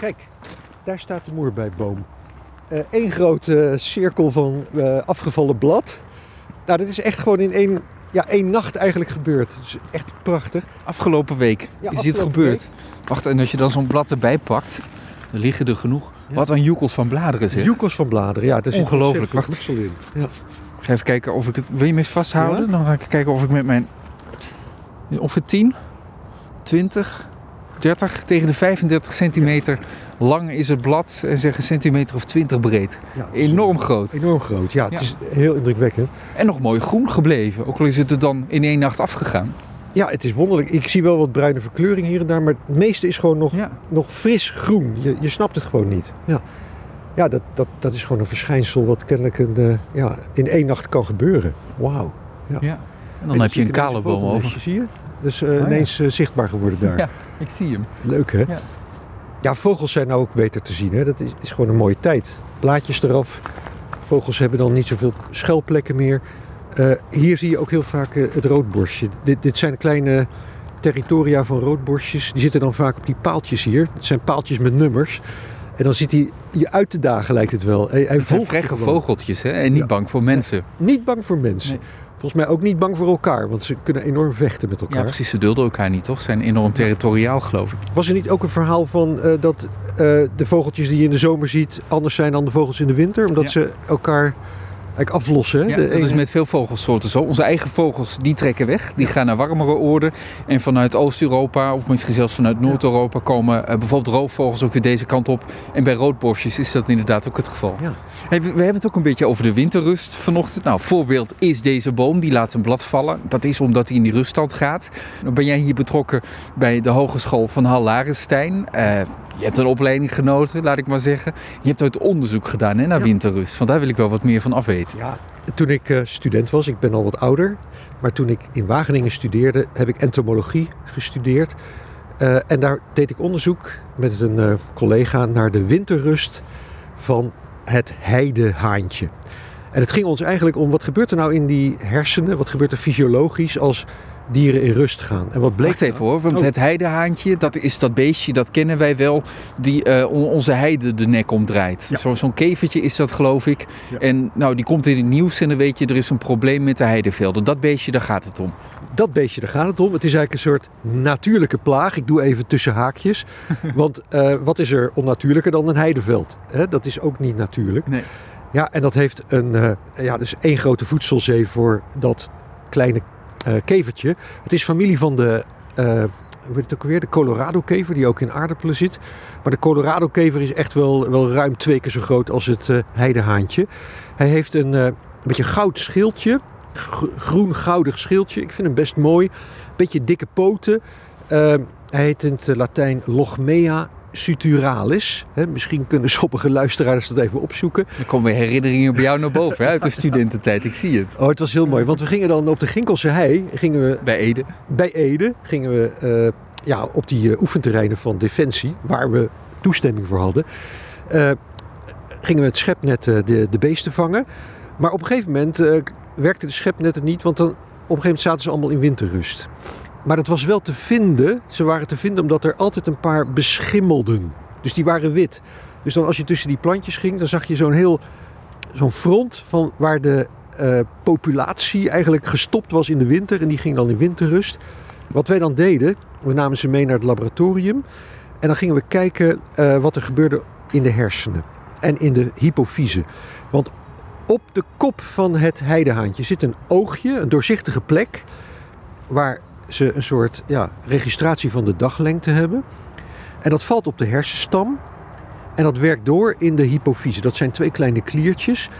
Kijk, daar staat de moerbijboom. Eén grote cirkel van eh, afgevallen blad. Nou, dat is echt gewoon in één, ja, één nacht eigenlijk gebeurd. Is echt prachtig. Afgelopen week Ja, is dit gebeurd. Wacht, en als je dan zo'n blad erbij pakt, dan liggen er genoeg. Wat een joekels van bladeren zeg. Joekels van bladeren, ja. Daar zit Ongelooflijk, voedsel in. Ja. Ik ga even kijken of ik het... Wil je me eens vasthouden? Dan ga ik kijken of ik met mijn... Ongeveer 10, 20, 30, tegen de 35 centimeter lang is het blad. En zeg een centimeter of 20 breed. Ja, Enorm groot. Enorm groot, ja. Het Ja. is heel indrukwekkend. En nog mooi groen gebleven. Ook al is het er dan in één nacht afgegaan. Ja, het is wonderlijk. Ik zie wel wat bruine verkleuring hier en daar, maar het meeste is gewoon nog, nog fris groen. Je, je snapt het gewoon niet. Ja, ja dat, dat, dat is gewoon een verschijnsel wat kennelijk een, eh, ja, in één nacht kan gebeuren. Wauw. ja. En dan heb je een kale boom over. Zie je? Dus eh, ja. ineens eh, zichtbaar geworden daar. Ja, ik zie hem. Leuk hè? Ja. Ja. vogels zijn nou ook beter te zien. Hè? Dat is, is gewoon een mooie tijd. Blaadjes eraf. Vogels hebben dan niet zoveel schuilplekken meer. Eh, hier zie je ook heel vaak eh, het roodborstje. Dit, dit zijn kleine territoria van roodborstjes. Die zitten dan vaak op die paaltjes hier. Het zijn paaltjes met nummers. En dan zit hij je uit te dagen, lijkt het wel. Hij, hij Het zijn vrege vogeltjes hè? en niet Ja. bang voor mensen. Niet bang voor mensen. Nee. Volgens mij ook niet bang voor elkaar, want ze kunnen enorm vechten met Ja, elkaar. precies. Ze dulden elkaar niet, toch? Ze zijn enorm territoriaal, geloof ik. Was er niet ook een verhaal van eh, dat eh, de vogeltjes die je in de zomer ziet anders zijn dan de vogels in de winter? Omdat Ja. ze elkaar eigenlijk aflossen. Ja, dat is met veel vogelsoorten zo. Onze eigen vogels die trekken weg. Die gaan naar warmere oorden. En vanuit Oost-Europa, of misschien zelfs vanuit Noord-Europa, komen eh, bijvoorbeeld roofvogels ook weer deze kant op. En bij roodborstjes is dat inderdaad ook het geval. Ja. Hey, we, we hebben het ook een beetje over de winterrust vanochtend. Nou, voorbeeld is deze boom. Die laat een blad vallen. Dat is omdat hij in die ruststand gaat. Dan ben jij hier betrokken bij de Hogeschool van Hal Larenstein. Je hebt een opleiding genoten, laat ik maar zeggen. Je hebt ooit onderzoek gedaan hè, naar Ja. winterrust. Want daar wil ik wel wat meer van afweten. Ja, toen ik eh, student was, ik ben al wat ouder, maar toen ik in Wageningen studeerde, heb ik entomologie gestudeerd. Eh, en daar deed ik onderzoek met een eh, collega naar de winterrust van het heidehaantje. En het ging ons eigenlijk om wat gebeurt er nou in die hersenen, wat gebeurt er fysiologisch als dieren in rust gaan. En wat bleek Wacht even hoor, want Oh. het heidehaantje, dat is dat beestje, dat kennen wij wel, die on- onze heide de nek omdraait. Ja. Zo- Zo'n kevertje is dat geloof ik. Ja. En nou, die komt in het nieuws en dan weet je, er is een probleem met de heidevelden. Dat beestje, daar gaat het om. Dat beestje, daar gaat het om. Het is eigenlijk een soort natuurlijke plaag. Ik doe even tussen haakjes. Want eh, wat is er onnatuurlijker dan een heideveld? Hè, dat is ook niet natuurlijk. Nee. Ja, en dat heeft een, eh, ja, dus één grote voedselzee voor dat kleine kevertje. Het is familie van de, eh, hoe heet het ook alweer? De Colorado-kever, die ook in aardappelen zit. Maar de Colorado-kever is echt wel, wel ruim twee keer zo groot als het eh, heidehaantje. Hij heeft een, eh, een beetje goud schildje. Groen-goudig schildje. Ik vind hem best mooi. Beetje dikke poten. Eh, hij heet in het Latijn Logmea suturalis. Hè, misschien kunnen sommige luisteraars dat even opzoeken. Er komen weer herinneringen bij jou naar boven hè, uit de studententijd, ik zie het. Oh, het was heel mooi. Want we gingen dan op de Ginkelse hei, gingen we Bij Ede. bij Ede, gingen we eh, ja, op die eh, oefenterreinen van Defensie, waar we toestemming voor hadden, eh, gingen we het schepnet de, de beesten vangen. Maar op een gegeven moment werkte de schepnetten niet, want dan, op een gegeven moment zaten ze allemaal in winterrust. Maar het was wel te vinden, ze waren te vinden omdat er altijd een paar beschimmelden. Dus die waren wit. Dus dan als je tussen die plantjes ging, dan zag je zo'n heel zo'n front van waar de eh, populatie eigenlijk gestopt was in de winter en die ging dan in winterrust. Wat wij dan deden, we namen ze mee naar het laboratorium en dan gingen we kijken eh, wat er gebeurde in de hersenen en in de hypofyse. Want op de kop van het heidehaantje zit een oogje, een doorzichtige plek, waar ze een soort ja, registratie van de daglengte hebben. En dat valt op de hersenstam en dat werkt door in de hypofyse. Dat zijn twee kleine kliertjes.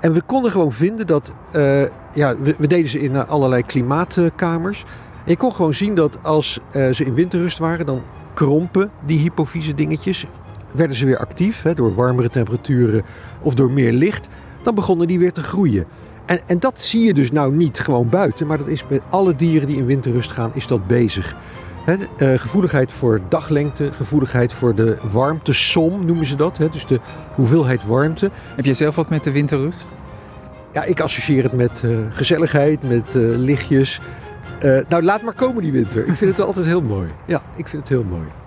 En we konden gewoon vinden dat, eh, ja, we, deden ze in eh, allerlei klimaatkamers. En je kon gewoon zien dat als eh, ze in winterrust waren, dan krompen die hypofyse dingetjes. Werden ze weer actief hè, door warmere temperaturen of door meer licht. Dan begonnen die weer te groeien. En, en dat zie je dus nou niet gewoon buiten, maar dat is bij alle dieren die in winterrust gaan, is dat bezig. Eh, gevoeligheid voor daglengte, gevoeligheid voor de warmtesom noemen ze dat. Dus de hoeveelheid warmte. Heb jij zelf wat met de winterrust? Ja, ik associeer het met eh, gezelligheid, met eh, lichtjes. Nou, laat maar komen die winter. Ik vind het altijd heel mooi. Ja, ik vind het heel mooi.